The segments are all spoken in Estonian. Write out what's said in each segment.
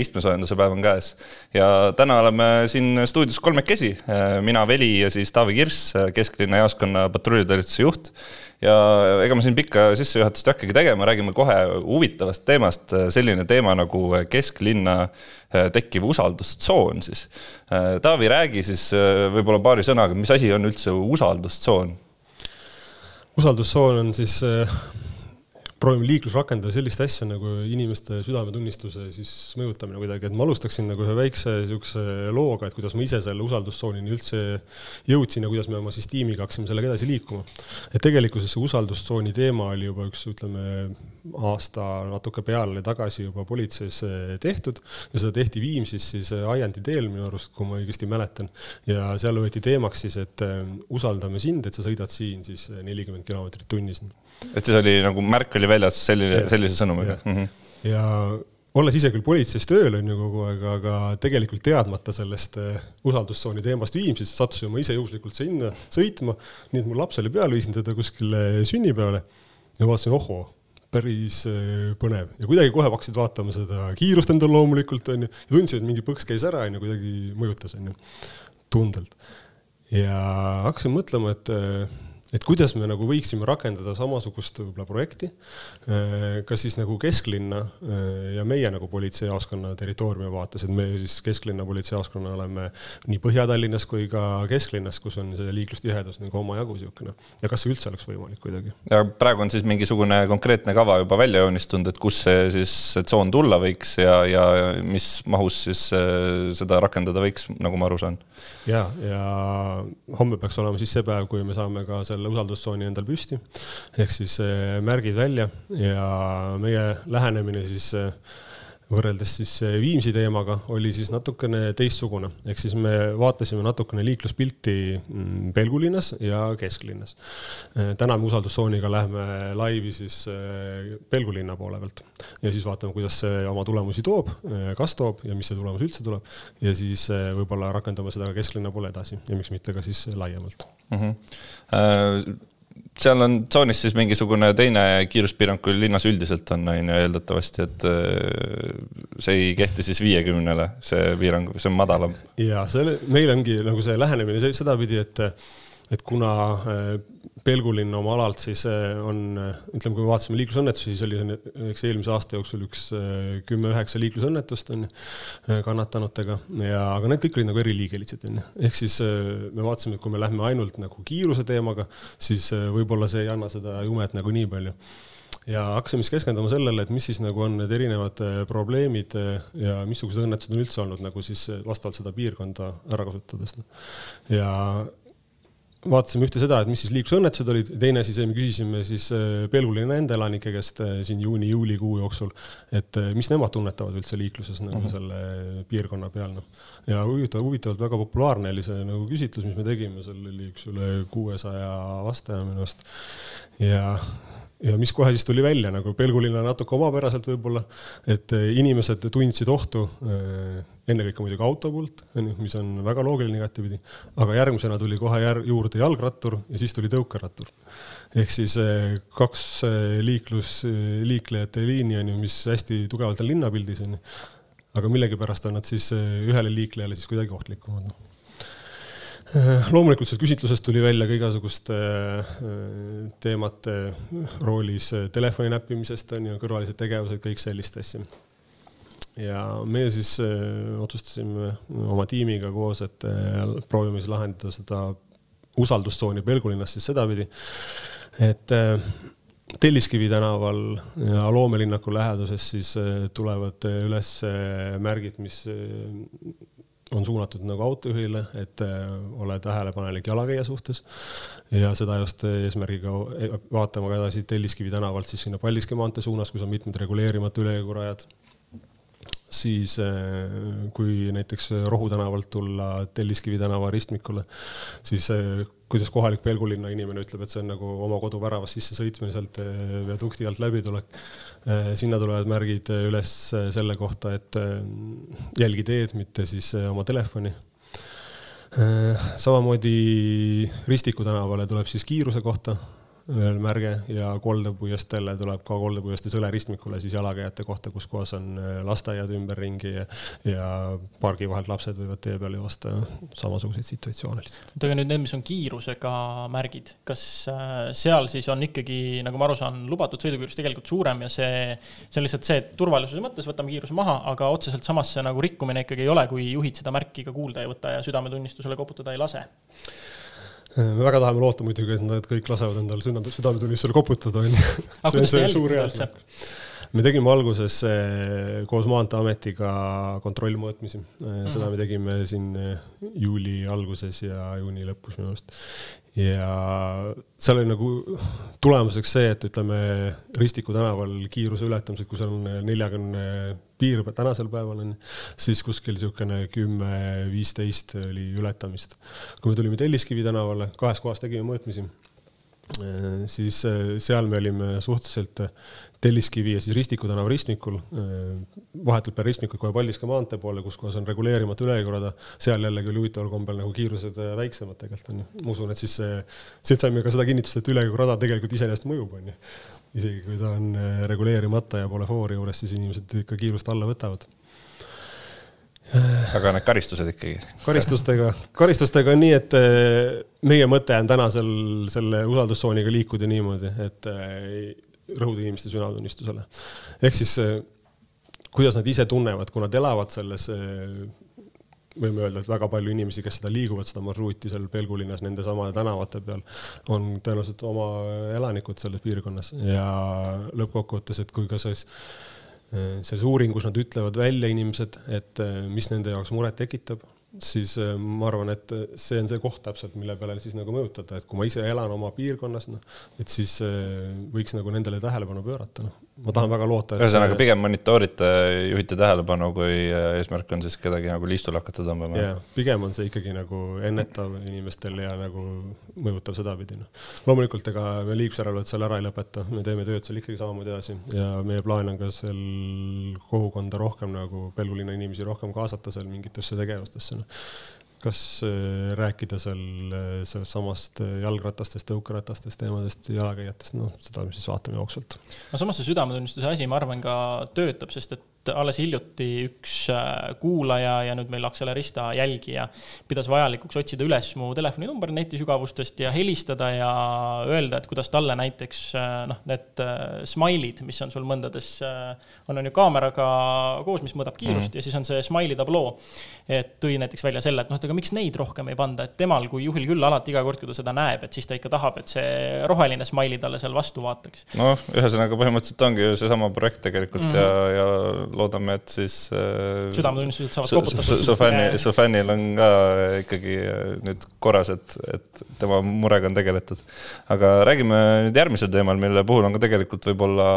istmesoojenduse päev on käes. ja täna oleme siin stuudios kolmekesi, mina, Veli ja siis Taavi Kirss, kesklinna jaoskonna patrullitalituse juht. ja ega me siin pikka sissejuhatust ei hakkagi tegema, räägime kohe huvitavast teemast, selline teema nagu kesklinna tekkiv usaldustsoon siis. Taavi, räägi siis võib-olla paari sõnaga, mis asi on üldse usaldustsoon? usaldustsoon on siis proovime liiklus rakendada sellist asja nagu inimeste südametunnistuse siis mõjutamine kuidagi, et ma alustaksin nagu ühe väikse niisuguse looga, et kuidas ma ise selle usaldustsoonini üldse jõudsin ja kuidas me oma siis tiimiga hakkasime sellega edasi liikuma. et tegelikkuses see usaldustsooni teema oli juba üks, ütleme, aasta natuke peale tagasi juba politseis eh, tehtud ja seda tehti Viimsis siis eh, Aiandi teel minu arust, kui ma õigesti mäletan. ja seal võeti teemaks siis, et eh, usaldame sind, et sa sõidad siin siis nelikümmend kilomeetrit tunnis. Et siis oli nagu märk oli väljas selline, sellise sõnumiga? Mm -hmm. ja olles ise küll politseis tööl on ju kogu aeg, aga tegelikult teadmata sellest usaldustsooni teemast Viimsis, sattusin ma ise juhuslikult sinna sõitma, nii et mul laps oli peal, viisin teda kuskile sünnipäevale ja vaatasin, ohoo päris äh, põnev ja kuidagi kohe hakkasid vaatama seda kiirust endal loomulikult onju ja tundsin, et mingi põks käis ära onju, kuidagi mõjutas onju, tundelt. ja hakkasin mõtlema, et äh, et kuidas me nagu võiksime rakendada samasugust võib-olla projekti, äh, kas siis nagu kesklinna äh, ja meie nagu politseijaoskonna territooriumi vaates, et me siis kesklinna politseijaoskonna oleme nii Põhja-Tallinnas kui ka kesklinnas, kus on see liiklustihedus nagu omajagu niisugune. ja kas see üldse oleks võimalik kuidagi? ja praegu on siis mingisugune konkreetne kava juba välja joonistunud, et kus see siis see tsoon tulla võiks ja, ja mis mahus siis äh, seda rakendada võiks, nagu ma aru saan? ja, ja homme peaks olema siis see päev, kui me saame ka selle selle usaldustsooni endal püsti. ehk siis eh, märgid välja ja meie lähenemine siis eh, võrreldes siis eh, Viimsi teemaga oli siis natukene teistsugune, ehk siis me vaatasime natukene liikluspilti mm, Pelgulinnas ja kesklinnas. täna me usaldustsooniga lähme laivi siis Pelgulinna poole pealt ja siis vaatame, kuidas see oma tulemusi toob, kas toob ja mis see tulemus üldse tuleb ja siis võib-olla rakendame seda ka kesklinna poole edasi ja miks mitte ka siis laiemalt mm. -hmm. Seal on tsoonis siis mingisugune teine kiiruspiirang, kui linnas üldiselt on, on ju, eeldatavasti, et äh, see ei kehti siis viiekümnele, see piirang, see on madalam. ja see, meil ongi nagu see lähenemine sedapidi, et, et kuna Pelgulinna oma alalt siis äh, on, ütleme, kui me vaatasime liiklusõnnetusi, siis oli eks eelmise aasta jooksul üks äh, kümme-üheksa liiklusõnnetust on ju kannatanutega ja, aga need kõik olid nagu eriliigelised on ju. ehk siis me vaatasime, et kui me lähme ainult nagu kiiruse teemaga, siis võib-olla see ei anna seda jumet nagu nii palju ja hakkasime siis keskenduma sellele, et mis siis nagu on need erinevad probleemid ja missugused õnnetused on üldse olnud nagu siis vastavalt seda piirkonda ära kasutades. ja vaatasime ühte seda, et mis siis liiklusõnnetused olid, teine siis me küsisime siis äh, Pelgulinna enda elanike käest äh, siin juuni-juulikuu jooksul, et äh, mis nemad tunnetavad üldse liikluses nagu uh mhm. -huh. selle piirkonna peal, noh. ja huvitav, huvitavalt väga populaarne oli see nagu küsitlus, mis me tegime, seal oli üks üle kuuesaja vastaja minu arust. ja ja mis kohe siis tuli välja nagu Pelgulinna natuke omapäraselt võib-olla, et eh, inimesed tundsid ohtu eh, ennekõike muidugi auto poolt, mis on väga loogiline igatepidi, aga järgmisena tuli kohe jär, juurde jalgrattur ja siis tuli tõukerattur. ehk siis eh, kaks liiklus, liiklejate liini on ju, mis hästi tugevalt on linnapildis on ju, aga millegipärast on nad siis ühele liiklejale siis kuidagi ohtlikumad no Äh, loomulikult sellest küsitlusest tuli välja ka igasuguste äh, teemade roolis äh, telefoni näppimisest on ju, kõrvalised tegevused, kõik sellist asja. ja meie siis otsustasime oma tiimiga koos, et proovime siis lahendada seda usaldustsooni Pelgulinnas siis sedapidi, et Telliskivi tänaval ja Loomelinnaku läheduses siis tulevad üles märgid, mis on suunatud nagu autojuhile, et äh, ole tähelepanelik jalakäija suhtes ja seda just eesmärgiga vaatama ka edasi Telliskivi tänavalt siis sinna Paldiski maantee suunas, kus on mitmed reguleerimata ülekäigurajad. Siis äh, kui näiteks Rohu tänavalt tulla Telliskivi tänava ristmikule, siis äh, kuidas kohalik Pelgulinna inimene ütleb, et see on nagu oma koduväravast sisse sõitmine, sealt viadukti alt läbitulek. sinna tulevad märgid üles selle kohta, et jälgi teed, mitte siis oma telefoni. samamoodi Ristiku tänavale tuleb siis kiiruse kohta veel märge ja koldepuiesteele tuleb ka koldepuiestee sõleristmikule siis jalakäijate kohta, kus kohas on lasteaiad ümberringi ja, ja pargi vahelt lapsed võivad tee peal joosta, samasuguseid situatsioone lihtsalt. oota, aga nüüd need, mis on kiirusega märgid, kas seal siis on ikkagi, nagu ma aru saan, lubatud sõidukiirus tegelikult suurem ja see, see on lihtsalt see, et turvalisuse mõttes võtame kiiruse maha, aga otseselt samas see nagu rikkumine ikkagi ei ole, kui juhid seda märki ka kuulda ei võta ja südametunnistusele koputada ei lase me väga tahame loota muidugi, et nad kõik lasevad endale südametunnistusele koputada, onju. see on see suur eesmärk me tegime alguses eh, koos Maanteeametiga kontrollmõõtmisi -hmm. seda me tegime siin juuli alguses ja juuni lõpus minu arust. Ja seal oli nagu tulemuseks see, et ütleme Ristiku tänaval kiiruse ületamised, seal on neljakümne piir tänasel päeval on, siis kuskil niisugune kümme, viisteist oli ületamist. kui me tulime Telliskivi tänavale, kahes kohas tegime mõõtmisi siis äh, seal me olime suhteliselt äh, Telliskivi ja siis Ristiku tänava ristmikul, vahetult peale ristmikut kohe Paldiski maantee poole, kus kohas on reguleerimata ülejõukorrada, seal jällegi oli huvitaval kombel nagu kiirused väiksemad tegelikult onju. ma usun, et siis siit saime ka seda kinnitust, et ülejõukorrada tegelikult iseenesest mõjub onju. isegi kui ta on reguleerimata ja pole foori juures, siis inimesed ikka kiirust alla võtavad aga need karistused ikkagi? karistustega, karistustega on nii, et eh, meie mõte on täna seal selle usaldustsooniga liikuda niimoodi, et eh, rõhuda inimeste südametunnistusele. ehk siis eh, kuidas nad ise tunnevad, kui nad elavad selles, võime öelda, et väga palju inimesi, kes seda liiguvad, seda marsruuti seal Pelgulinnas nende samade tänavate peal, on tõenäoliselt oma elanikud selles piirkonnas ja lõppkokkuvõttes, et kui ka siis Äh, selles uuringus nad ütlevad välja inimesed, et äh, mis nende jaoks muret tekitab, siis äh, ma arvan, et see on see koht täpselt, mille peale siis nagu mõjutada, et kui ma ise elan oma piirkonnas, noh, et siis võiks nagu nendele tähelepanu pöörata, noh ma tahan väga loota. ühesõnaga see... pigem monitoorite, juhite tähelepanu, kui äh, eesmärk on siis kedagi nagu liistule hakata tõmbama. jah, pigem on see ikkagi nagu ennetav inimestel ja nagu mõjutav sedapidi, noh. loomulikult, ega me liiklusjärelevalvet seal ära ei lõpeta, me teeme tööd seal ikkagi samamoodi edasi ja meie plaan on ka seal kogukonda rohkem nagu Pelgu linna inimesi rohkem kaasata seal mingitesse tegevustesse, noh kas äh, rääkida seal äh, sellest samast äh, jalgratastest, tõukeratastest teemadest, jalakäijatest, noh, seda me siis vaatame jooksvalt. no samas see südametunnistuse asi, ma arvan, ka töötab, sest et alles hiljuti üks äh, kuulaja ja nüüd meil Akselerista jälgija pidas vajalikuks otsida üles mu telefoninumber netisügavustest ja helistada ja öelda, et kuidas talle näiteks äh, noh, need äh, smile'id, mis on sul mõndades, on, on ju kaameraga koos, mis mõõdab kiirust mm -hmm. ja siis on see smiley tabloo. et tõi näiteks välja selle, et noh, et aga miks neid rohkem ei panda, et temal kui juhil küll alati iga kord, kui ta seda näeb, et siis ta ikka tahab, et see roheline smiley talle seal vastu vaataks. noh, ühesõnaga põhimõtteliselt ongi ju seesama projekt tegelikult mm -hmm. ja, ja loodame, et siis äh, südametunnistused saavad koputatud. su fänni, su fännil on ka ikkagi äh, nüüd korras, et, et tema murega on tegeletud. aga räägime nüüd järgmisel teemal, mille puhul on ka tegelikult võib-olla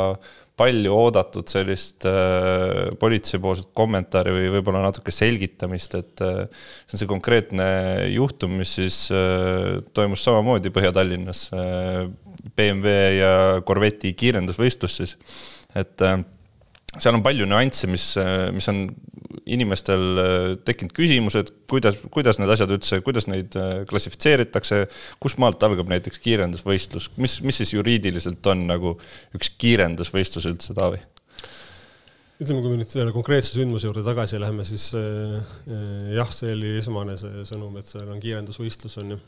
palju oodatud sellist äh, politseipoolset kommentaari või võib-olla natuke selgitamist, et äh, see on see konkreetne juhtum, mis siis äh, toimus samamoodi Põhja-Tallinnas äh,. BMW ja Corvetti kiirendusvõistlus siis, et äh, seal on palju nüansse, mis, mis on inimestel äh, tekkinud küsimused, kuidas, kuidas need asjad üldse, kuidas neid äh, klassifitseeritakse, kust maalt algab näiteks kiirendusvõistlus, mis, mis siis juriidiliselt on nagu üks kiirendusvõistlus üldse, Taavi? ütleme, kui me nüüd selle konkreetse sündmuse juurde tagasi läheme, siis äh, jah, see oli esmane see sõnum, et seal on kiirendusvõistlus, on ju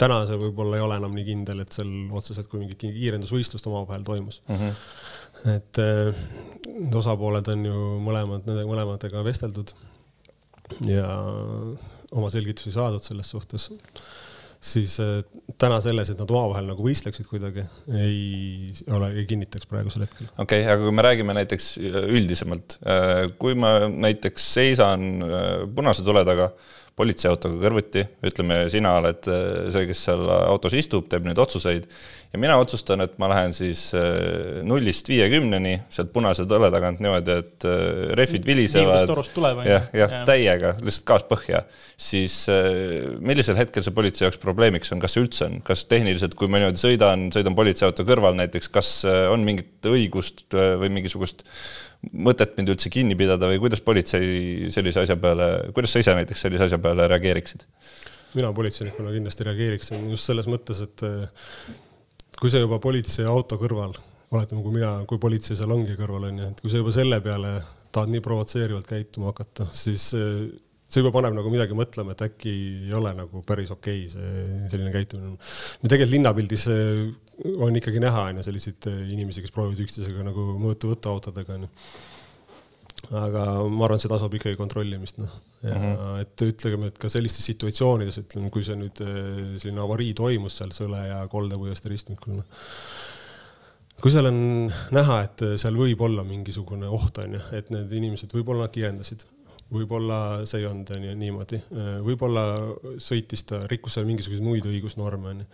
täna see võib-olla ei ole enam nii kindel, et seal otseselt kui mingit kiirendusvõistlust omavahel toimus mm. -hmm. Et äh, osapooled on ju mõlemad, nende mõlematega vesteldud ja oma selgitusi saadud selles suhtes, siis äh, täna selles, et nad omavahel nagu võistleksid kuidagi, ei ole, ei kinnitaks praegusel hetkel. okei okay,, aga kui me räägime näiteks üldisemalt, äh, kui ma näiteks seisan punase tule taga politseiautoga kõrvuti, ütleme, sina oled äh, see, kes seal autos istub, teeb neid otsuseid ja mina otsustan, et ma lähen siis äh, nullist viiekümneni sealt punase tõle tagant niimoodi, et äh, rehvid vilisevad. jah, jah, täiega, lihtsalt gaas põhja. siis millisel hetkel see politsei jaoks probleemiks on, kas see üldse on, kas tehniliselt, kui ma niimoodi sõidan, sõidan politseiauto kõrval näiteks, kas on mingit õigust või mingisugust mõtet mind üldse kinni pidada või kuidas politsei sellise asja peale, kuidas sa ise näiteks sellise asja peale reageeriksid? mina politseinikuna kindlasti reageeriksin just selles mõttes, et kui sa juba politseiauto kõrval, oletame, kui mina, kui politsei seal ongi kõrval, onju, et kui sa juba selle peale tahad nii provotseerivalt käituma hakata, siis see juba paneb nagu midagi mõtlema, et äkki ei ole nagu päris okei okay see selline käitumine. me tegelikult linnapildis on ikkagi näha, on ju, selliseid inimesi, kes proovivad üksteisega nagu mõõtu võtta autodega, on ju aga ma arvan, et see tasub ikkagi kontrollimist, noh. ja mm -hmm. et ütleme, et ka sellistes situatsioonides, ütleme, kui see nüüd eh, selline avarii toimus seal Sõle ja Koldepuiestee ristmikul, noh. kui seal on näha, et seal võib olla mingisugune oht, on ju, et need inimesed, võib-olla nad kiirendasid, võib-olla see ei olnud nii, niimoodi, võib-olla sõitis ta, rikkus seal mingisuguseid muid õigusnorme, onju.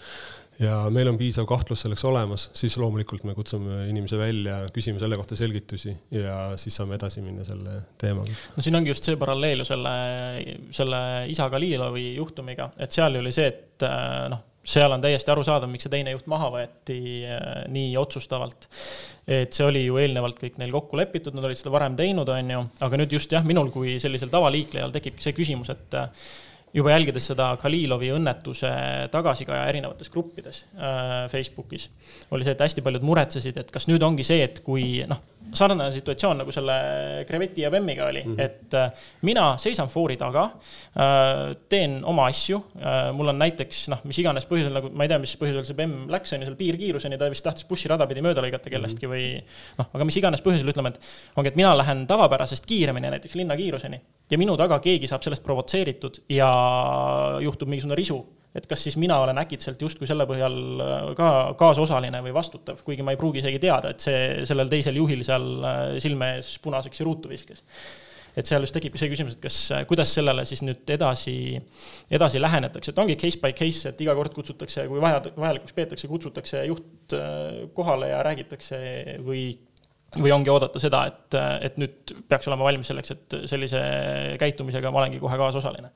ja meil on piisav kahtlus selleks olemas, siis loomulikult me kutsume inimese välja, küsime selle kohta selgitusi ja siis saame edasi minna selle teemaga. no siin ongi just see paralleel ju selle, selle isa Galilovi juhtumiga, et seal ju oli see, et noh seal on täiesti arusaadav, miks see teine juht maha võeti äh, nii otsustavalt. et see oli ju eelnevalt kõik neil kokku lepitud, nad olid seda varem teinud, on ju, aga nüüd just jah, minul kui sellisel tavaliiklejal tekibki see küsimus, et äh, juba jälgides seda Khalilovi õnnetuse tagasikaja erinevates gruppides äh, Facebookis, oli see, et hästi paljud muretsesid, et kas nüüd ongi see, et kui noh, sarnane situatsioon nagu selle kreveti ja bemmiga oli mm, -hmm. et äh, mina seisan foori taga äh,, teen oma asju äh,, mul on näiteks noh, mis iganes põhjusel nagu ma ei tea, mis põhjusel see bemm läks, on ju, seal piirkiiruseni, ta vist tahtis bussirada pidi mööda lõigata kellestki mm -hmm. või noh, aga mis iganes põhjusel, ütleme, et ongi, et mina lähen tavapärasest kiiremini näiteks linnakiiruseni ja minu taga keegi saab sellest provotseeritud ja juhtub mingisugune risu, et kas siis mina olen äkitselt justkui selle põhjal äh, ka kaasosaline või vastutav, kuigi ma ei pruugi isegi teada, et see sellel teisel juhil seal äh, silme ees punaseks ja ruutu viskas et seal just tekibki see küsimus, et kas, äh, kuidas sellele siis nüüd edasi, edasi lähenetakse, et ongi case by case, et iga kord kutsutakse, kui vaja, vajalikuks peetakse, kutsutakse juht kohale ja räägitakse või või ongi oodata seda, et, et nüüd peaks olema valmis selleks, et sellise käitumisega ma olengi kohe kaasosaline?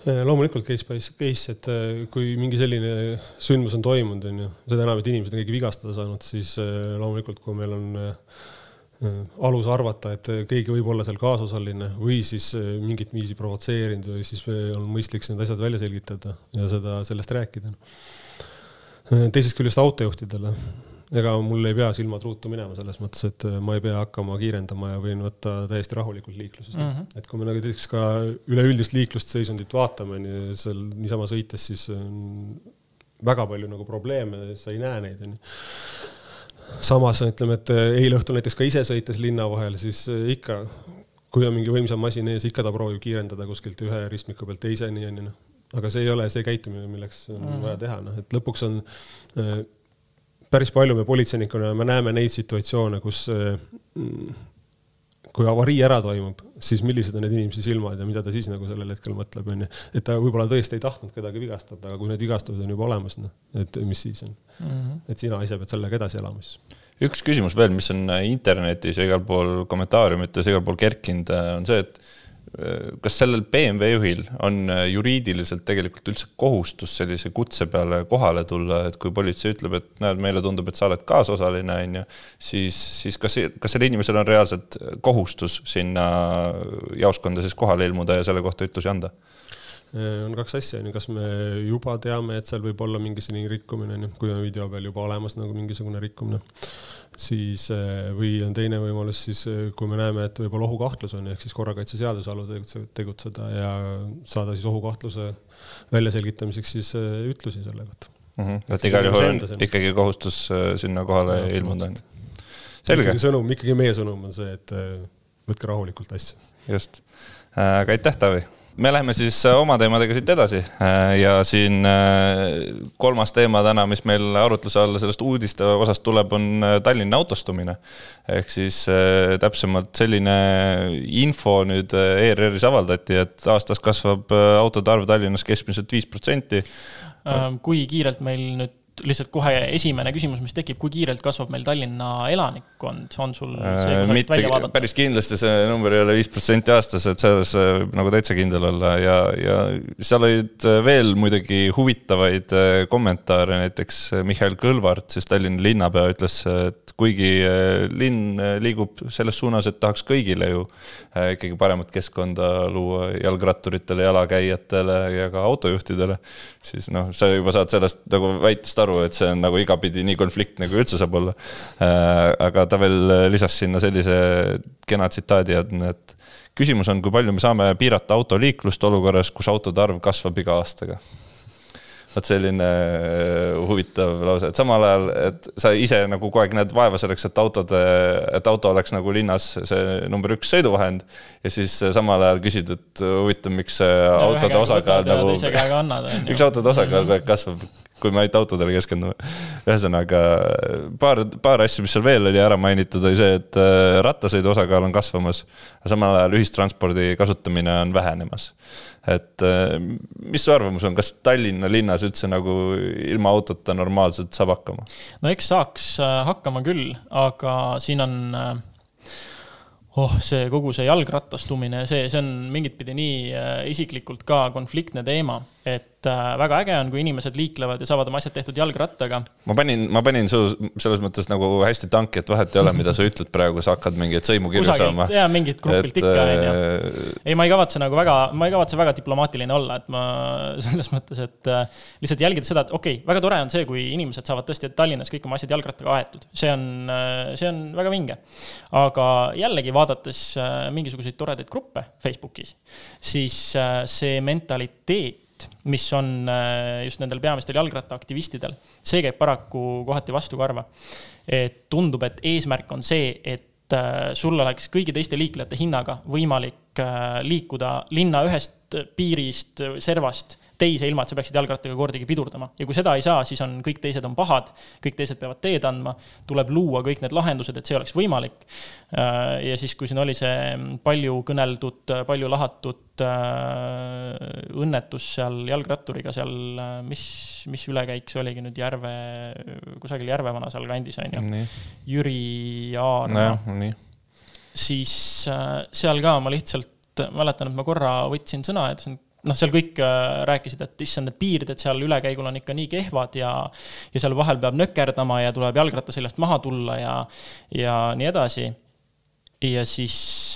loomulikult case by case, et äh, kui mingi selline sündmus on toimunud, on ju, seda enam, et inimesed on keegi vigastada saanud, siis äh, loomulikult, kui meil on äh, alus arvata, et keegi võib olla seal kaasosaline või siis mingit viisi provotseerinud või siis on mõistlik need asjad välja selgitada ja seda, sellest rääkida. teisest küljest autojuhtidele ega mul ei pea silmad ruutu minema selles mõttes, et äh, ma ei pea hakkama kiirendama ja võin võtta täiesti rahulikult liiklusest mm. -hmm. et kui me nagu näiteks ka üleüldist liiklust, seisundit vaatame, onju, seal niisama sõites, siis on väga palju nagu probleeme, sa ei näe neid, onju samas ütleme, et äh, eile õhtul näiteks ka ise sõites linna vahel, siis äh, ikka, kui on mingi võimsam masin ees, ikka ta proovib kiirendada kuskilt ühe ristmiku pealt teiseni, onju noh. aga see ei ole see käitumine, milleks on mm vaja teha, noh, et lõpuks on päris palju me politseinikuna, me näeme neid situatsioone, kus mm, kui avarii ära toimub, siis millised on need inimese silmad ja mida ta siis nagu sellel hetkel mõtleb, onju. et ta võib-olla tõesti ei tahtnud kedagi vigastada, aga kui need vigastused on juba olemas, noh, et mis siis on mm. -hmm. et sina ise pead sellega edasi elama siis. üks küsimus veel, mis on internetis ja igal pool kommentaariumites, igal pool kerkinud, on see, et kas sellel BMW juhil on äh, juriidiliselt tegelikult üldse kohustus sellise kutse peale kohale tulla, et kui politsei ütleb, et näed, meile tundub, et sa oled kaasosaline, on ju, siis, siis kas, kas sellel inimesel on reaalselt kohustus sinna jaoskonda siis kohale ilmuda ja selle kohta ütlusi anda? Äh, on kaks asja, on ju, kas me juba teame, et seal võib olla mingi selline rikkumine, on ju, kui on video peal juba olemas nagu mingisugune rikkumine siis äh, või on teine võimalus siis, äh, kui me näeme, et võib-olla ohukahtlus on, ehk siis korrakaitseseaduse alusel tegutseda ja saada siis ohukahtluse väljaselgitamiseks siis äh, ütlusi selle kohta mm. -hmm. et igal juhul on ikkagi kohustus sinna kohale ja, ilmuda. selge. sõnum, ikkagi meie sõnum on see, et võtke rahulikult asja. just, aga aitäh, Taavi me läheme siis äh, oma teemadega siit edasi äh, ja siin äh, kolmas teema täna, mis meil arutluse alla sellest uudiste osast tuleb, on Tallinna autostumine. ehk siis täpsemalt selline info nüüd ERR-is avaldati, et aastas kasvab autode arv Tallinnas keskmiselt viis protsenti kui kiirelt meil nüüd lihtsalt kohe esimene küsimus, mis tekib, kui kiirelt kasvab meil Tallinna elanikkond, on sul see äh, mitte, välja vaadata? päris kindlasti see number ei ole viis protsenti aastas, et selles võib nagu täitsa kindel olla. Ja, ja seal olid veel muidugi huvitavaid kommentaare, näiteks Mihhail Kõlvart, siis Tallinna linnapea ütles, et kuigi linn liigub selles suunas, et tahaks kõigile ju ikkagi paremat keskkonda luua jalgratturitele, jalakäijatele ja ka autojuhtidele, siis noh, sa juba saad sellest nagu väitest aru, aru, et see on nagu igapidi nii konfliktne, kui üldse saab olla. Äh, aga ta veel lisas sinna sellise kena tsitaadi, et küsimus on, kui palju me saame piirata autoliiklust olukorras, kus autode arv kasvab iga aastaga vot selline äh, huvitav lause, et samal ajal, et sa ise nagu kogu aeg näed vaeva selleks, et autode, et auto oleks nagu linnas see number üks sõiduvahend. ja siis samal ajal küsid, et huvitav, miks see no, autode osakaal nagu, miks autode osakaal kogu aeg kasvab kui me ainult autodele keskendume. ühesõnaga paar, paar asja, mis seal veel oli ära mainitud, oli see, et äh, rattasõidu osakaal on kasvamas. samal ajal ühistranspordi kasutamine on vähenemas. et äh, mis su arvamus on, kas Tallinna linnas üldse nagu ilma autota normaalselt saab hakkama? no eks saaks äh, hakkama küll, aga siin on oh, see kogu see jalgrattastumine, see, see on mingit pidi nii isiklikult ka konfliktne teema, et et äh, väga äge on, kui inimesed liiklevad ja saavad oma asjad tehtud jalgrattaga. ma panin, ma panin su selles mõttes nagu hästi tanki, et vahet ei ole, mida sa ütled praegu, sa hakkad mingeid sõimukirju saama. ja mingit grupilt et, ikka, on ju. Äh, ei, ma ei kavatse nagu väga, ma ei kavatse väga diplomaatiline olla, et ma selles mõttes, et äh, lihtsalt jälgida seda, et okei okay,, väga tore on see, kui inimesed saavad tõesti Tallinnas kõik oma asjad jalgrattaga aetud. see on, see on väga vinge. aga jällegi vaadates mingisuguseid toredaid gruppe Facebookis, siis see mentaliteet konflikt, mis on äh, just nendel peamistel jalgrattaaktivistidel, see käib paraku kohati vastu karva. et tundub, et eesmärk on see, et äh, sul oleks kõigi teiste liiklejate hinnaga võimalik äh, liikuda linna ühest piirist, servast teise, ilma et sa peaksid jalgrattaga kordagi pidurdama. ja kui seda ei saa, siis on kõik teised on pahad, kõik teised peavad teed andma, tuleb luua kõik need lahendused, et see oleks võimalik. Äh, ja siis, kui siin oli see palju kõneldud, palju lahatud äh, õnnetus seal jalgratturiga seal, äh, mis, mis ülekäik see oligi nüüd Järve, kusagil Järvevana sealkandis on ju. Jüri Aarma no,. siis seal ka ma lihtsalt mäletan, et ma korra võtsin sõna ja ütlesin, noh, seal kõik äh, rääkisid, et issand, need piirded seal ülekäigul on ikka nii kehvad ja ja seal vahel peab nökerdama ja tuleb jalgratta seljast maha tulla ja, ja nii edasi. ja siis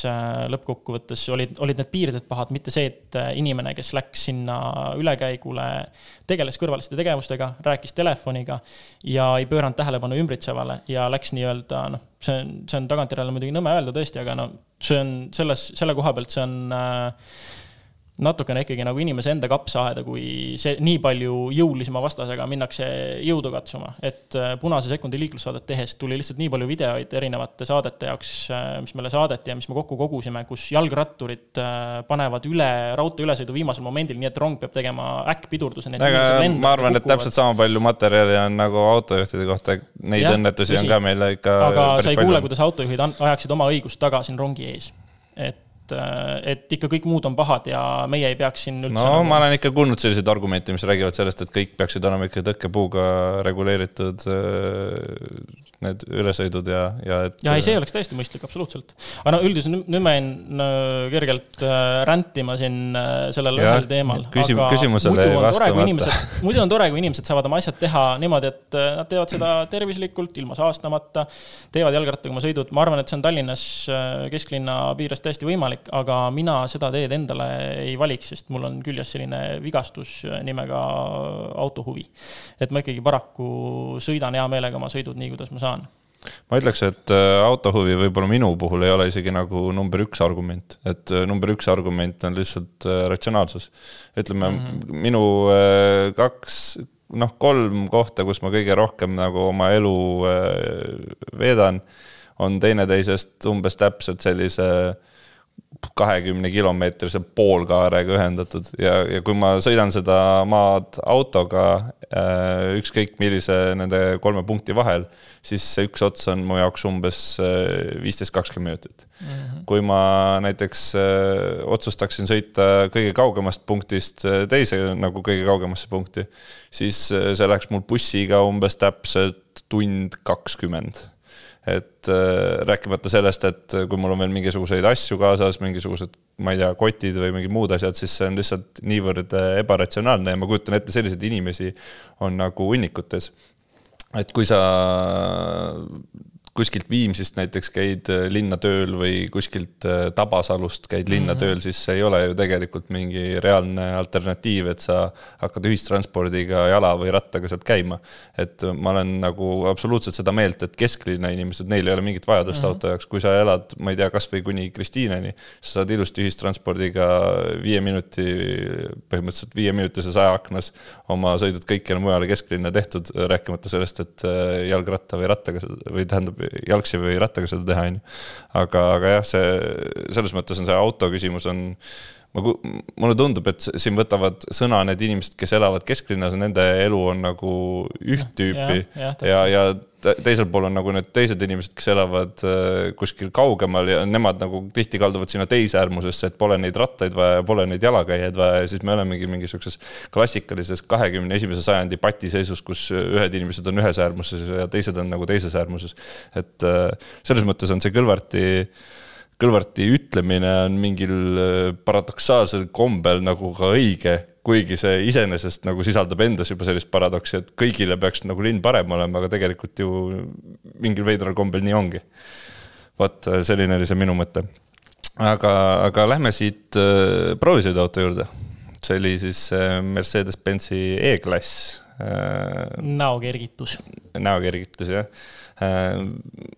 äh, lõppkokkuvõttes olid, olid need piirded pahad, mitte see, et äh, inimene, kes läks sinna ülekäigule, tegeles kõrvaliste tegevustega, rääkis telefoniga ja ei pööranud tähelepanu ümbritsevale ja läks nii-öelda noh, see on, see on tagantjärele muidugi nõme öelda tõesti, aga no see on selles, selle koha pealt see on äh, natukene ikkagi nagu inimese enda kapsaaeda, kui see nii palju jõulisema vastasega minnakse jõudu katsuma. et äh, Punase sekundi liiklussaadet tehes tuli lihtsalt nii palju videoid erinevate saadete jaoks, äh, mis meile saadeti ja mis me kokku kogusime, kus jalgratturid äh, panevad üle raudtee ülesõidu viimasel momendil, nii et rong peab tegema äkkpidurduse. ma arvan, et täpselt sama palju materjali on nagu autojuhtide kohta, neid ja, õnnetusi on ka meile ikka. aga sa ei kuule, kuidas autojuhid ajaksid oma õigust taga siin rongi ees. et et, äh, et ikka kõik muud on pahad ja meie ei peaks siin üldse. no nagu... ma olen ikka kuulnud selliseid argumente, mis räägivad sellest, et kõik peaksid olema ikka tõkkepuuga reguleeritud äh, need ülesõidud ja, ja et. ja ei, see oleks täiesti mõistlik, absoluutselt. aga no üldiselt nüüd ma jäin kergelt äh, rändima siin äh, sellel ühel teemal. küsim-, küsimusele ei vastamata. muidu on tore, kui inimesed saavad oma asjad teha niimoodi, et äh, nad teevad seda tervislikult, ilma saastamata, teevad jalgrattaga oma sõidud, ma arvan, et see on Tallinnas kesklinna piires täiesti võimalik, aga mina seda teed endale ei valiks, sest mul on küljes selline vigastus nimega autohuvi. et ma ikkagi paraku sõidan hea meelega oma sõidud nii, kuidas ma saan saan? ma ütleks, et äh, autohuvi võib-olla minu puhul ei ole isegi nagu number üks argument, et äh, number üks argument on lihtsalt äh, ratsionaalsus. ütleme mm, -hmm. minu kaks, noh, kolm kohta, kus ma kõige rohkem nagu oma elu veedan, on teineteisest umbes täpselt sellise kahekümne kilomeetrise poolkaarega ühendatud ja, ja kui ma sõidan seda maad autoga äh, ükskõik millise nende kolme punkti vahel, siis see üks ots on mu jaoks umbes äh, viisteist, kakskümmend minutit mm. -hmm. kui ma näiteks äh, otsustaksin sõita kõige kaugemast punktist teise nagu kõige kaugemasse punkti, siis see läheks mul bussiga umbes täpselt tund kakskümmend et äh, rääkimata sellest, et kui mul on veel mingisuguseid asju kaasas, mingisugused, ma ei tea, kotid või mingid muud asjad, siis see on lihtsalt niivõrd äh, ebaratsionaalne ja ma kujutan ette, selliseid inimesi on nagu hunnikutes. et kui sa kuskilt Viimsist näiteks käid äh, linna tööl või kuskilt äh, Tabasalust käid linna -hmm. tööl, siis see ei ole ju tegelikult mingi reaalne alternatiiv, et sa hakkad ühistranspordiga, jala või rattaga sealt käima. et ma olen nagu absoluutselt seda meelt, et kesklinna inimesed, neil ei ole mingit vajadust mm -hmm. auto jaoks, kui sa elad, ma ei tea, kasvõi kuni Kristiineni, sa saad ilusti ühistranspordiga viie minuti, põhimõtteliselt viieminutises ajaaknas oma sõidud kõikjale mujale kesklinna tehtud, rääkimata sellest, et äh, jalgratta või rattaga või tähendab jalgsi või rattaga seda teha, on ju. aga, aga jah, see, selles mõttes on see auto küsimus on ma, mulle tundub, et siin võtavad sõna need inimesed, kes elavad kesklinnas, nende elu on nagu üht tüüpi. ja, ja, ja, ja teisel pool on nagu need teised inimesed, kes elavad äh, kuskil kaugemal ja nemad nagu tihti kalduvad sinna teise äärmusesse, et pole neid rattaid vaja, pole neid jalakäijaid vaja. Ja siis me olemegi mingisuguses klassikalises kahekümne esimese sajandi patiseisus, kus ühed inimesed on ühes äärmuses ja teised on nagu teises äärmuses. et äh, selles mõttes on see Kõlvarti äh, Kõlvarti ütlemine on mingil äh, paradoksaalsel kombel nagu ka õige, kuigi see iseenesest nagu sisaldab endas juba sellist paradoksi, et kõigile peaks nagu linn parem olema, aga tegelikult ju mingil veidral kombel nii ongi. vot äh, selline oli see minu mõte. aga, aga lähme siit äh, proovisõiduauto juurde. see oli siis Mercedes-Benzi E-klass. Näokergitus. näokergitus, jah Äh,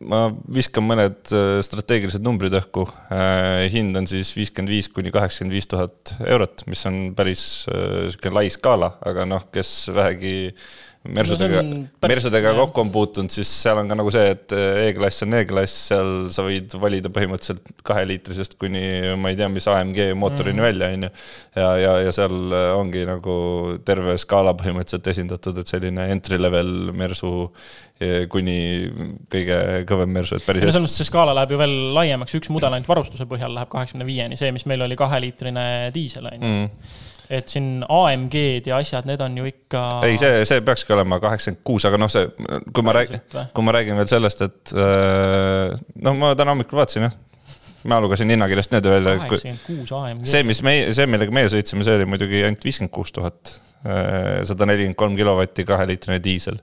ma viskan mõned äh, strateegilised numbrid õhku. Äh, hind on siis viiskümmend viis kuni kaheksakümmend viis tuhat eurot, mis on päris sihuke lai skaala, aga noh, kes vähegi mersudega no, mersudega kokku on puutunud, siis seal on ka nagu see, et E-klass on E-klass, seal sa võid valida põhimõtteliselt kaheliitrisest kuni ma ei tea, mis AMG mootorini mm. välja, on ju. ja, ja, ja seal ongi nagu terve skaala põhimõtteliselt esindatud, et selline entry level mersu eh, kuni kõige kõvem mersu, et päris selles mõttes see skaala läheb ju veel laiemaks, üks mudel ainult varustuse põhjal läheb kaheksakümne viieni, see, mis meil oli kaheliitrine diisel, on ju mm et siin AMG-d ja asjad, need on ju ikka. ei, see, see peakski olema kaheksakümmend kuus, aga noh, see, kui ma räägin, kui ma räägin veel sellest, et noh, ma täna hommikul vaatasin jah ma lugesin hinnakirjast need välja. kaheksakümmend kuus AMG. see, mis meie, see, millega meie sõitsime, see oli muidugi ainult viiskümmend kuus tuhat. Äh, sada nelikümmend kolm kilovatti, kaheliitrine diisel.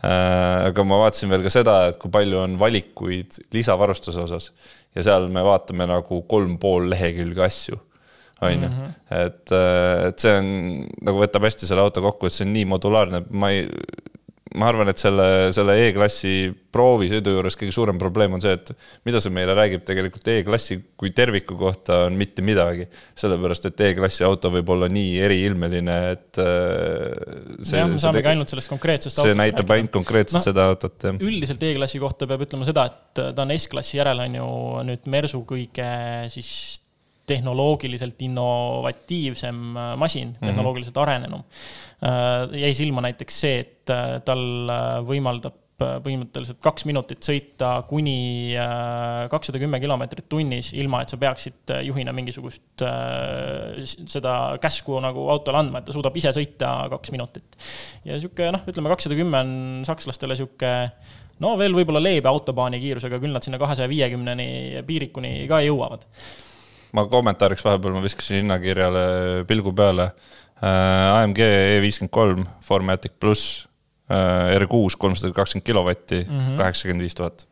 Äh, aga ma vaatasin veel ka seda, et kui palju on valikuid lisavarustuse osas ja seal me vaatame nagu kolm pool lehekülge asju on ju. Mhm. et, äh, et see on nagu võtab hästi selle auto kokku, et see on nii modulaarne, ma ei, ma arvan, et selle, selle E-klassi proovisõidu juures kõige suurem probleem on see, et mida see meile räägib tegelikult E-klassi kui terviku kohta on mitte midagi. sellepärast, et E-klassi auto võib olla nii eriilmeline, et äh, see, jah, me saamegi ainult sellest konkreetsest see näitab rääkida. ainult konkreetselt no, seda autot, jah. üldiselt E-klassi kohta peab ütlema seda, et ta on S-klassi järel, on ju nüüd Mersu kõige siis tehnoloogiliselt innovatiivsem äh, masin -hmm. tehnoloogiliselt arenenum. Äh, jäi silma näiteks see, et äh, tal võimaldab põhimõtteliselt kaks minutit sõita kuni kakssada kümme kilomeetrit tunnis, ilma et sa peaksid juhina mingisugust seda käsku nagu autole andma, et ta suudab ise sõita kaks minutit. ja sihuke noh, ütleme kakssada kümme on sakslastele sihuke no veel võib-olla leebe autobaani kiirusega, küll nad sinna kahesaja viiekümneni piirikuni ka jõuavad ma kommentaariks vahepeal ma viskasin hinnakirjale pilgu peale äh,. AMG E53 Formatic pluss äh, R6 kolmsada kakskümmend kilovatti, mhm. kaheksakümmend viis tuhat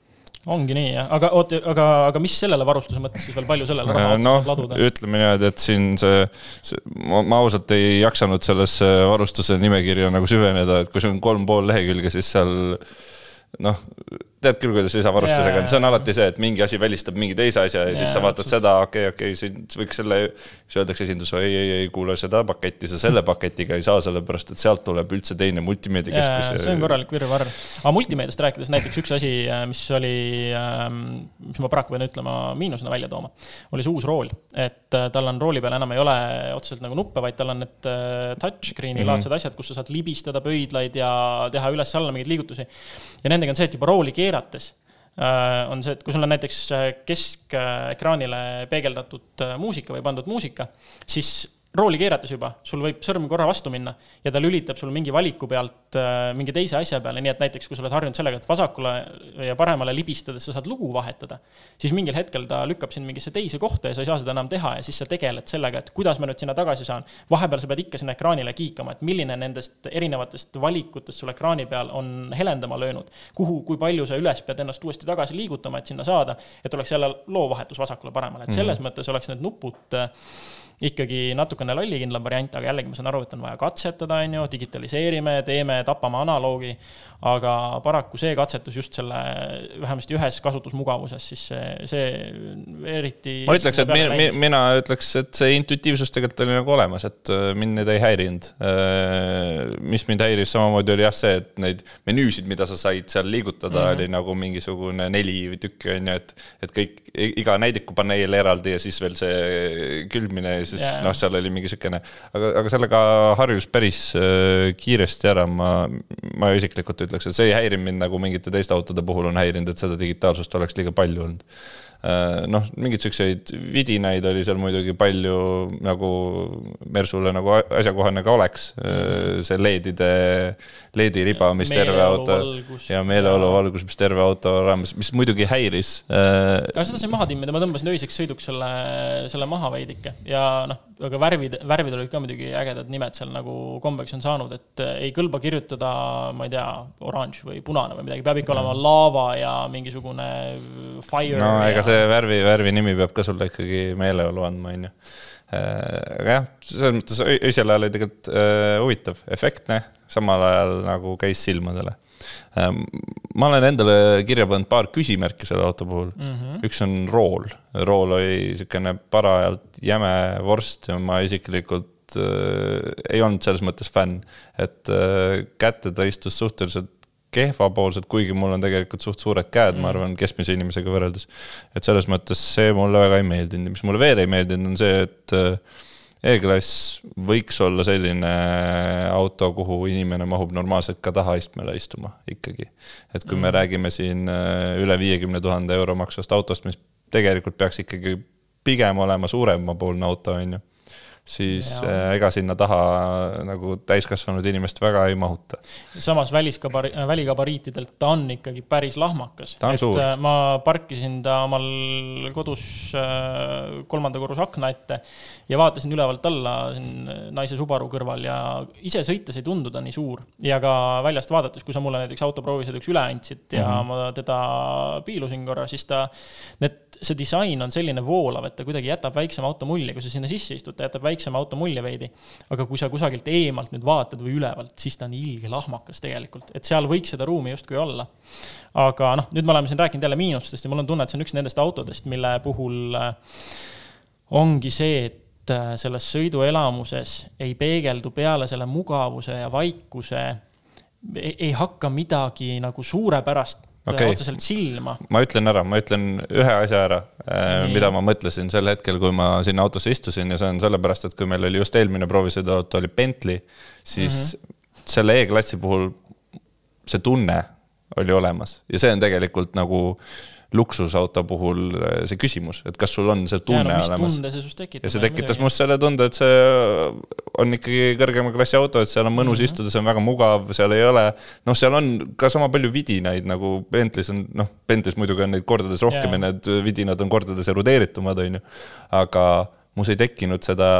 ongi nii jah, aga oot, aga, aga mis sellele varustuse mõttes siis veel palju sellele raha otsa no, laduda? ütleme niimoodi, et siin see, see, ma, ausalt ei jaksanud sellesse varustuse nimekirja nagu süveneda, et kui see on kolm pool lehekülge, siis seal noh, tead küll, kuidas lisavarustusega on, see on alati see, et mingi asi välistab mingi teise asja ja, ja siis sa vaatad seda, okei okay,, okei okay,, siin võiks selle, siis öeldakse esindus, ei, ei, ei kuule seda paketti, sa selle paketiga ei saa, sellepärast et sealt tuleb üldse teine multimeediakeskus. see on korralik virvarr. aga multimeediast rääkides näiteks üks asi, mis oli, ähm, mis ma paraku pean ütlema, miinusena välja tooma, oli see uus rool. et äh, tal on rooli peal enam ei ole otseselt nagu nuppe, vaid tal on need äh, touchscreen'i laadsed mm -hmm. asjad, kus sa saad libistada pöidlaid ja teha üles-alla mingeid liigutusi. ja nendega on see, et juba rooli keerad keerates äh, on see, et kui sul on näiteks äh, keskekraanile peegeldatud äh, muusika või pandud muusika, siis rooli keerates juba, sul võib sõrm korra vastu minna ja ta lülitab sul mingi valiku pealt äh, mingi teise asja peale, nii et näiteks kui sa oled harjunud sellega, et vasakule ja paremale libistades sa saad lugu vahetada, siis mingil hetkel ta lükkab sind mingisse teise kohta ja sa ei saa seda enam teha ja siis sa tegeled sellega, et kuidas ma nüüd sinna tagasi saan. vahepeal sa pead ikka sinna ekraanile kiikama, et milline nendest erinevatest valikutest sul ekraani peal on helendama löönud, kuhu, kui palju sa üles pead ennast uuesti tagasi liigutama, et sinna saada, et oleks jälle loovahetus vasakule-paremale, et selles mm -hmm. mõttes oleks need nupud ikkagi natukene lollikindlam variant, aga jällegi ma saan aru, et on vaja katsetada, on ju, digitaliseerime, teeme, tapame analoogi. aga paraku see katsetus just selle, vähemasti ühes kasutusmugavuses, siis see, see eriti. ma ütleks, et mina, mina ütleks, et see intuitiivsus tegelikult oli nagu olemas, et äh, mind need ei häirinud. Äh, mis mind häiris samamoodi oli jah see, et neid menüüsid, mida sa said seal liigutada mm, -hmm. oli nagu mingisugune neli tükki on ju, et, et kõik, iga näidikupaneel eraldi ja siis veel see külmine ja siis yeah. noh, seal oli mingi siukene, aga, aga sellega harjus päris äh, kiiresti ära, ma, ma isiklikult ütleks, et see ei häirinud mind nagu mingite teiste autode puhul on häirinud, et seda digitaalsust oleks liiga palju olnud noh, mingeid siukseid vidinaid oli seal muidugi palju nagu Mersule nagu asjakohane ka oleks. Äh, see LED-ide, LED-i riba, mis terve auto ja meeleoluvalgus, mis terve auto raames, mis muidugi häiris. Äh, aga seda sai maha timmida, ma tõmbasin öiseks sõiduks selle, selle maha veidike ja noh, aga värvid, värvid olid ka muidugi ägedad nimed seal nagu kombeks on saanud, et ei kõlba kirjutada, ma ei tea, oranž või punane või midagi, peab ikka olema laava ja mingisugune fire. no see värvi, värvi nimi peab ka sulle ikkagi meeleolu andma, on ju. Äh, aga jah, selles mõttes öisel ajal oli tegelikult äh, huvitav, efektne, samal ajal nagu käis silmadele ähm, ma olen endale kirja pannud paar küsimärki selle auto puhul mm. -hmm. üks on rool, rool oli niisugune parajalt jäme vorst ja ma isiklikult äh, ei olnud selles mõttes fänn, et äh, kätte ta istus suhteliselt kehvapoolsed, kuigi mul on tegelikult suht suured käed mm., ma arvan, keskmise inimesega võrreldes. et selles mõttes see mulle väga ei meeldinud ja mis mulle veel ei meeldinud, on see, et äh, E-klass võiks olla selline auto, kuhu inimene mahub normaalselt ka tahaistmele istuma ikkagi. et kui mm. me räägime siin äh, üle viiekümne tuhande euro maksvast autost, mis tegelikult peaks ikkagi pigem olema suuremapoolne auto, on ju siis ja. Äh, ega sinna taha nagu täiskasvanud inimest väga ei mahuta. samas väliskabari-, äh, väligabariitidelt ta on ikkagi päris lahmakas. et suur. Äh, ma parkisin ta omal kodus kolmanda korruse akna ette ja vaatasin ülevalt alla siin naise Subaru kõrval ja ise sõites ei tundu ta nii suur. ja ka väljast vaadates, kui sa mulle näiteks autoproovisõiduks üle andsid ja mm -hmm. ma teda piilusin korra, siis ta, need, see disain on selline voolav, et ta kuidagi jätab väiksema auto mulje, kui sa sinna sisse istud, ta jätab väiksema väiksema auto mulje veidi. aga kui sa kusagilt eemalt nüüd vaatad või ülevalt, siis ta on ilge lahmakas tegelikult, et seal võiks seda ruumi justkui olla. aga noh, nüüd me oleme siin rääkinud jälle miinustest ja mul on tunne, et see on üks nendest autodest, mille puhul äh, ongi see, et äh, selles sõiduelamuses ei peegeldu peale selle mugavuse ja vaikuse ei, ei hakka midagi nagu suurepärast okay. otseselt silma. ma ütlen ära, ma ütlen ühe asja ära, äh, mida ma mõtlesin sel hetkel, kui ma sinna autosse istusin ja see on sellepärast, et kui meil oli just eelmine proovisõiduauto oli Bentley, siis mm -hmm. selle E-klassi puhul see tunne oli olemas ja see on tegelikult nagu luksusauto puhul eh, see küsimus, et kas sul on see tunne ja, no, olemas. ja see tekitas must selle tunde, et see on ikkagi kõrgema klassi auto, et seal on mõnus mm -hmm. istuda, see on väga mugav, seal ei ole, noh, seal on ka sama palju vidinaid nagu Bentley's on, noh, Bentley's muidugi on neid kordades rohkem ja, ja need vidinad on kordades erudeeritumad, on ju. aga mus ei tekkinud seda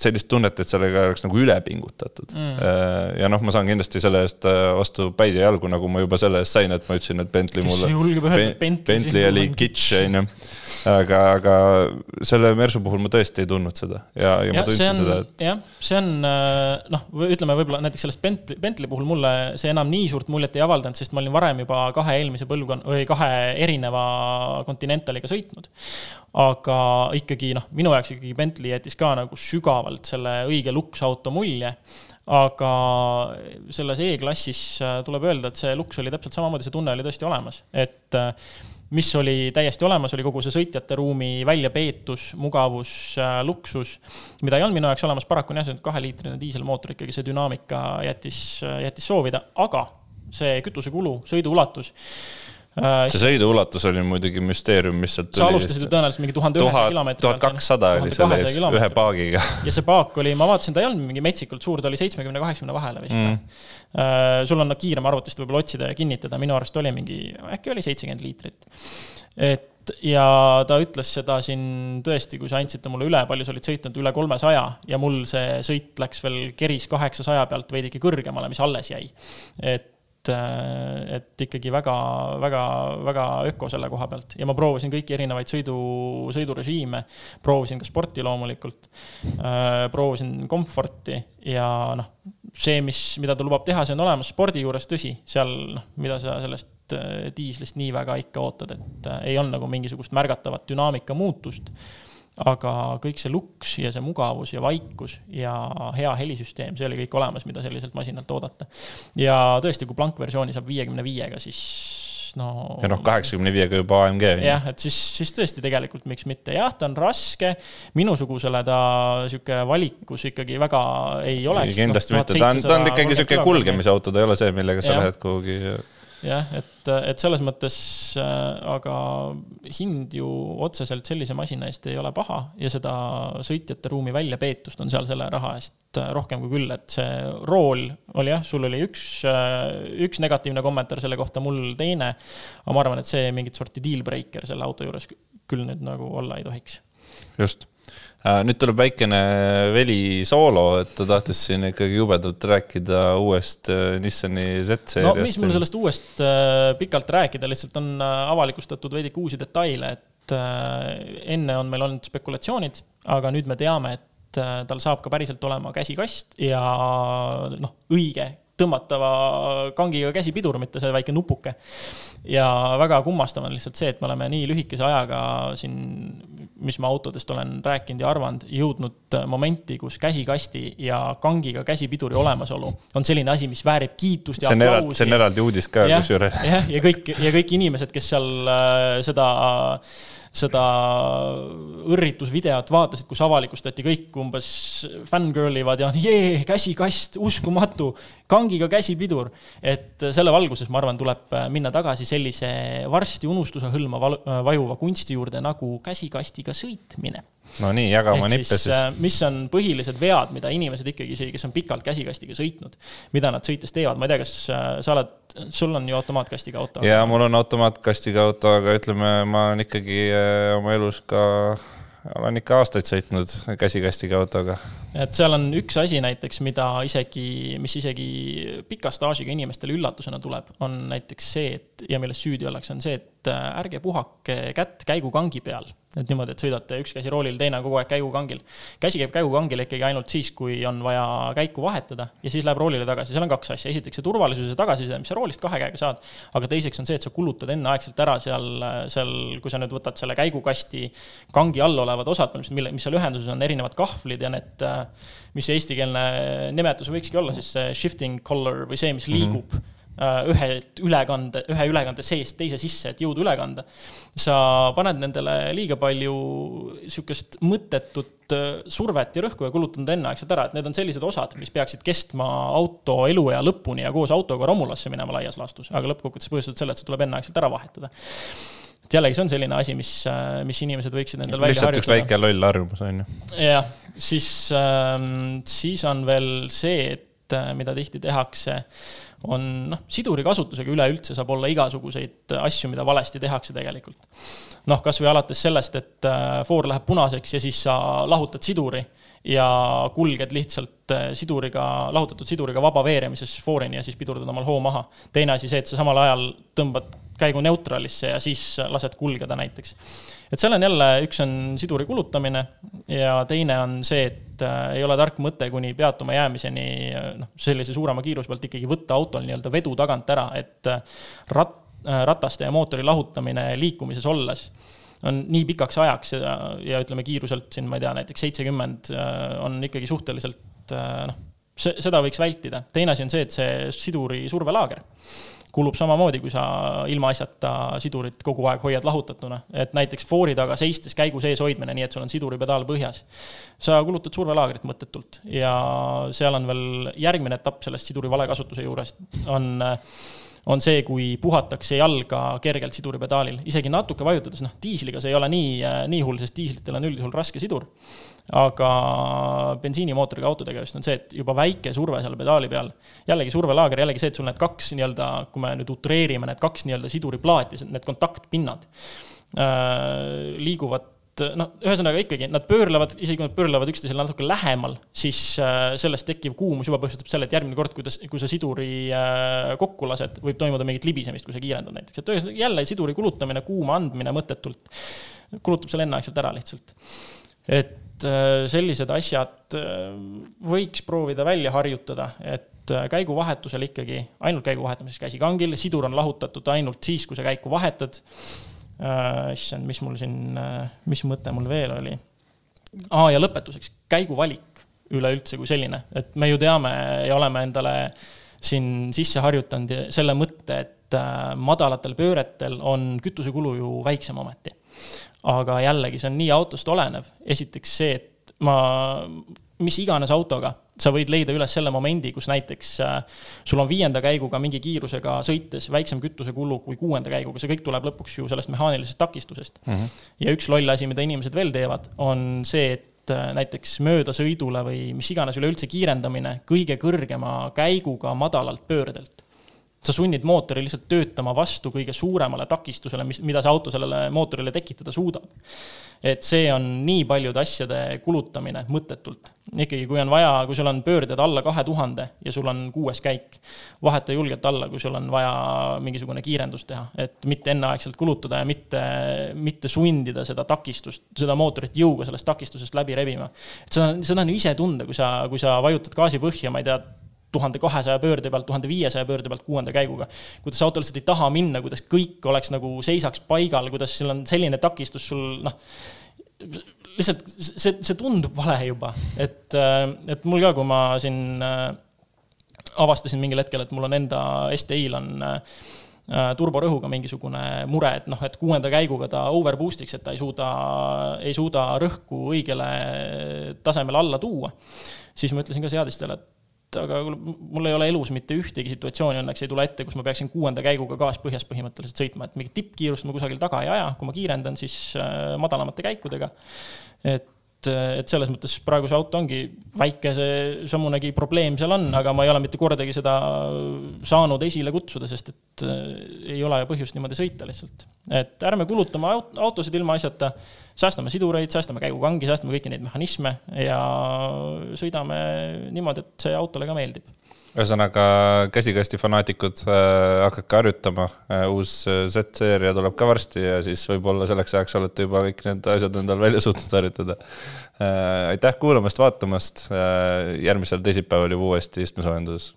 sellist tunnet, et sellega oleks nagu üle pingutatud mm.. ja noh, ma saan kindlasti selle eest vastu päid ja jalgu, nagu ma juba selle eest sain, et ma ütlesin, et Bentley mulle. Bentley oli kitsch, on ju. aga, aga selle Mersu puhul ma tõesti ei tundnud seda ja, ja, ja ma tundsin on, seda, et. jah, see on noh, ütleme võib-olla näiteks sellest Bentley, Bentley puhul mulle see enam nii suurt muljet ei avaldanud, sest ma olin varem juba kahe eelmise põlvkonna või kahe erineva Continentaliga sõitnud aga ikkagi noh, minu jaoks ikkagi Bentley jättis ka nagu sügavalt selle õige luksauto mulje. aga selles E-klassis äh, tuleb öelda, et see luks oli täpselt samamoodi, see tunne oli tõesti olemas, et äh, mis oli täiesti olemas, oli kogu see sõitjate ruumi väljapeetus, mugavus, äh, luksus, mida ei olnud minu jaoks olemas, paraku on jah, see kaheliitrine diiselmootor ikkagi, see dünaamika jättis, jättis soovida, aga see kütusekulu, sõidu ulatus see sõidu ulatus oli muidugi müsteerium, mis sealt tuli. sa alustasid ju tõenäoliselt mingi tuhande ühesaja kilomeetri tuhat kakssada oli selle ees, ühe paagiga. ja see paak oli, ma vaatasin, ta ei olnud mingi metsikult suur, ta oli seitsmekümne, kaheksakümne vahele vist mm.. Uh, sul on no, kiirem arvutist võib-olla otsida ja kinnitada, minu arust oli mingi, äkki oli seitsekümmend liitrit. et ja ta ütles seda siin tõesti, kui sa andsite mulle üle, palju sa olid sõitnud, üle kolmesaja ja mul see sõit läks veel keris kaheksasaja pealt veidike kõrgemale, mis alles jäi. et et, et ikkagi väga, väga, väga öko selle koha pealt. Ja ma proovisin kõiki erinevaid sõidu, sõidurežiime. proovisin ka sporti loomulikult. Äh,, proovisin komforti ja noh, see, mis, mida ta lubab teha, see on olemas. Spordi juures, tõsi, seal noh, mida sa sellest äh, diislist nii väga ikka ootad, et äh, ei olnud nagu mingisugust märgatavat dünaamika muutust aga kõik see luks ja see mugavus ja vaikus ja hea helisüsteem, see oli kõik olemas, mida selliselt masinalt oodata. ja tõesti, kui blankversiooni saab viiekümne viiega, siis no. ja noh, kaheksakümne viiega juba AMG. jah, et siis, siis tõesti tegelikult miks mitte, jah, ta on raske. minusugusele ta sihuke valikus ikkagi väga ei oleks. kindlasti no, mitte, ta on, ta on ikkagi sihuke kulgemisauto, ta ei ole see, millega sa ja. lähed kuhugi jah, et, et selles mõttes, äh, aga hind ju otseselt sellise masina eest ei ole paha ja seda sõitjate ruumi väljapeetust on seal selle raha eest äh, rohkem kui küll, et see rool oli jah, sul oli üks, äh, üks negatiivne kommentaar selle kohta, mul teine. aga ma arvan, et see mingit sorti deal breaker selle auto juures küll nüüd nagu olla ei tohiks. just nüüd tuleb väikene Veli soolo, et ta tahtis siin ikkagi jubedalt rääkida uuest äh, Nissani Z-seeriast. no mis mul sellest uuest äh, pikalt rääkida, lihtsalt on avalikustatud veidike uusi detaile, et enne on meil olnud spekulatsioonid, aga nüüd me teame, et tal saab ka päriselt olema käsikast ja noh, õige tõmmatava kangiga käsipidur, mitte see väike nupuke. ja väga kummastav on lihtsalt see, et me oleme nii lühikese ajaga siin, mis ma autodest olen rääkinud ja arvanud, jõudnud momenti, kus käsikasti ja kangiga käsipiduri olemasolu on selline asi, mis väärib kiitust ja aplausi. see on eraldi uudis ka kusjuures. jah, ja kõik, ja kõik inimesed, kes seal äh, seda seda õrritusvideot vaatasid, kus avalikustati kõik umbes fangirl ivad ja jee, käsikast, uskumatu, kangiga käsipidur. et selle valguses, ma arvan, tuleb minna tagasi sellise varsti unustuse hõlma vajuva kunsti juurde nagu käsikastiga sõitmine no nii, jaga oma nippe siis, siis.. Äh, mis on põhilised vead, mida inimesed ikkagi isegi, kes on pikalt käsikastiga sõitnud, mida nad sõites teevad, ma ei tea, kas äh, sa oled, sul on ju automaatkastiga auto? jaa, mul on automaatkastiga auto, aga ütleme, ma olen ikkagi äh, oma elus ka olen ikka aastaid sõitnud käsikastiga autoga. et seal on üks asi näiteks, mida isegi, mis isegi pika staažiga inimestele üllatusena tuleb, on näiteks see, et ja milles süüdi ollakse, on see, et ärge puhake kätt käigukangi peal et niimoodi, et sõidate üks käsi roolil, teine kogu aeg käigukangil. käsi käib käigukangil ikkagi ainult siis, kui on vaja käiku vahetada ja siis läheb roolile tagasi, seal on kaks asja, esiteks see turvalisuse tagasiside, mis sa roolist kahe käega saad. aga teiseks on see, et sa kulutad enneaegselt ära seal, seal, kui sa nüüd võtad selle käigukasti kangi all olevad osad, mille, mis seal ühenduses on, erinevad kahvlid ja need, mis see eestikeelne nimetus võikski olla siis see shifting color või see, mis liigub mm. -hmm Äh, ühe ülekande, ühe ülekande seest teise sisse, et jõudu üle kanda. sa paned nendele liiga palju sihukest mõttetut äh, survet ja rõhku ja kulutad nad enneaegselt ära, et need on sellised osad, mis peaksid kestma auto eluea lõpuni ja koos autoga romulasse minema laias laastus, aga lõppkokkuvõttes põhjustavad selle, et see tuleb enneaegselt ära vahetada et jällegi, see on selline asi, mis, äh, mis inimesed võiksid endal välja harjutada. lihtsalt üks väike loll harjumus, on ju. jah, siis ähm,, siis on veel see, et mida tihti tehakse on noh, siduri kasutusega üleüldse saab olla igasuguseid asju, mida valesti tehakse tegelikult. noh, kasvõi alates sellest, et äh, foor läheb punaseks ja siis sa lahutad siduri ja kulged lihtsalt äh, siduriga, lahutatud siduriga vaba veeremises foorini ja siis pidurdad omal hoo maha. teine asi see, et sa samal ajal tõmbad käigu neutraalisse ja siis lased kulgeda näiteks. Et seal on jälle, üks on siduri kulutamine ja teine on see, et äh, ei ole tark mõte kuni peatuma jäämiseni äh, noh, sellise suurema kiiruse pealt ikkagi võtta autol nii-öelda vedu tagant ära, et äh, rat-, rataste ja mootori lahutamine liikumises olles on nii pikaks ajaks ja, ja ütleme kiiruselt siin, ma ei tea, näiteks seitsekümmend on ikkagi suhteliselt noh, see, seda võiks vältida. teine asi on see, et see siduri survelaager kulub samamoodi, kui sa ilmaasjata sidurit kogu aeg hoiad lahutatuna. et näiteks foori taga seistes käigu sees hoidmine, nii et sul on siduripedaal põhjas. sa kulutad survelaagrit mõttetult ja seal on veel järgmine etapp sellest siduri vale kasutuse juurest, on on see, kui puhatakse jalga kergelt siduripedaalil, isegi natuke vajutades, noh, diisliga see ei ole nii, nii hull, sest diislitel on üldjuhul raske sidur. aga bensiinimootoriga autodega just on see, et juba väike surve seal pedaali peal, jällegi survelaager, jällegi see, et sul need kaks nii-öelda, kui me nüüd utreerime, need kaks nii-öelda siduriplaati, need kontaktpinnad äh, liiguvad et noh, ühesõnaga ikkagi nad pöörlevad, isegi kui nad pöörlevad üksteisele natuke lähemal, siis äh, sellest tekkiv kuumus juba põhjustab selle, et järgmine kord, kuidas, kui sa siduri äh, kokku lased, võib toimuda mingit libisemist, kui sa kiirendad näiteks, et ühesõnaga jälle siduri kulutamine, kuuma andmine mõttetult kulutab selle enneaegselt ära lihtsalt. et äh, sellised asjad võiks proovida välja harjutada, et käiguvahetusel ikkagi ainult käigu vahetamises käsikangil, sidur on lahutatud ainult siis, kui sa käiku vahetad. Issand, mis mul siin, äh, mis mõte mul veel oli? aa, ja lõpetuseks käiguvalik üleüldse kui selline, et me ju teame ja oleme endale siin sisse harjutanud selle mõtte, et äh, madalatel pööretel on kütusekulu ju väiksem ometi. aga jällegi, see on nii autost olenev, esiteks see, et ma, mis iganes autoga sa võid leida üles selle momendi, kus näiteks äh, sul on viienda käiguga mingi kiirusega sõites väiksem kütusekulu kui kuuenda käiguga, see kõik tuleb lõpuks ju sellest mehaanilisest takistusest mm. -hmm. ja üks loll asi, mida inimesed veel teevad, on see, et äh, näiteks möödasõidule või mis iganes üleüldse kiirendamine kõige kõrgema käiguga madalalt pöördelt sa sunnid mootori lihtsalt töötama vastu kõige suuremale takistusele, mis, mida see auto sellele mootorile tekitada suudab et see on nii paljude asjade kulutamine mõttetult. ikkagi, kui on vaja, kui sul on pöörded alla kahe tuhande ja sul on kuues käik, vaheta julgelt alla, kui sul on vaja mingisugune kiirendus teha, et mitte enneaegselt kulutada ja mitte, mitte sundida seda takistust, seda mootorit jõuga sellest takistusest läbi rebima. et seda, seda on ju ise tunda, kui sa, kui sa vajutad gaasi põhja, ma ei tea, tuhande kahesaja pöörde pealt, tuhande viiesaja pöörde pealt kuuenda käiguga. kuidas auto lihtsalt ei taha minna, kuidas kõik oleks nagu seisaks paigal, kuidas sul on selline takistus sul noh, lihtsalt see, see tundub vale juba, et, et mul ka, kui ma siin äh, avastasin mingil hetkel, et mul on enda STI-l on äh, turborõhuga mingisugune mure, et noh, et kuuenda käiguga ta overboost'iks, et ta ei suuda, ei suuda rõhku õigele tasemele alla tuua. siis ma ütlesin ka seadistele, et aga mul ei ole elus mitte ühtegi situatsiooni õnneks ei tule ette, kus ma peaksin kuuenda käiguga gaas põhjas põhimõtteliselt sõitma, et mingit tippkiirust ma kusagil taga ei aja, kui ma kiirendan, siis äh, madalamate käikudega. et et selles mõttes praegu see auto ongi väike, see sammunegi probleem seal on, aga ma ei ole mitte kordagi seda saanud esile kutsuda, sest et äh, ei ole põhjust niimoodi sõita lihtsalt. et ärme kulutame autosid ilmaasjata, säästame sidureid, säästame käigukangi, säästame kõiki neid mehhanisme ja sõidame niimoodi, et see autole ka meeldib ühesõnaga käsikasti fanaatikud äh,, hakake harjutama äh,, uus äh, Z-seeria tuleb ka varsti ja siis võib-olla selleks ajaks olete juba kõik need asjad endal välja suutnud harjutada äh,. aitäh kuulamast, vaatamast äh,, järgmisel teisipäeval juba uuesti istmesoojenduses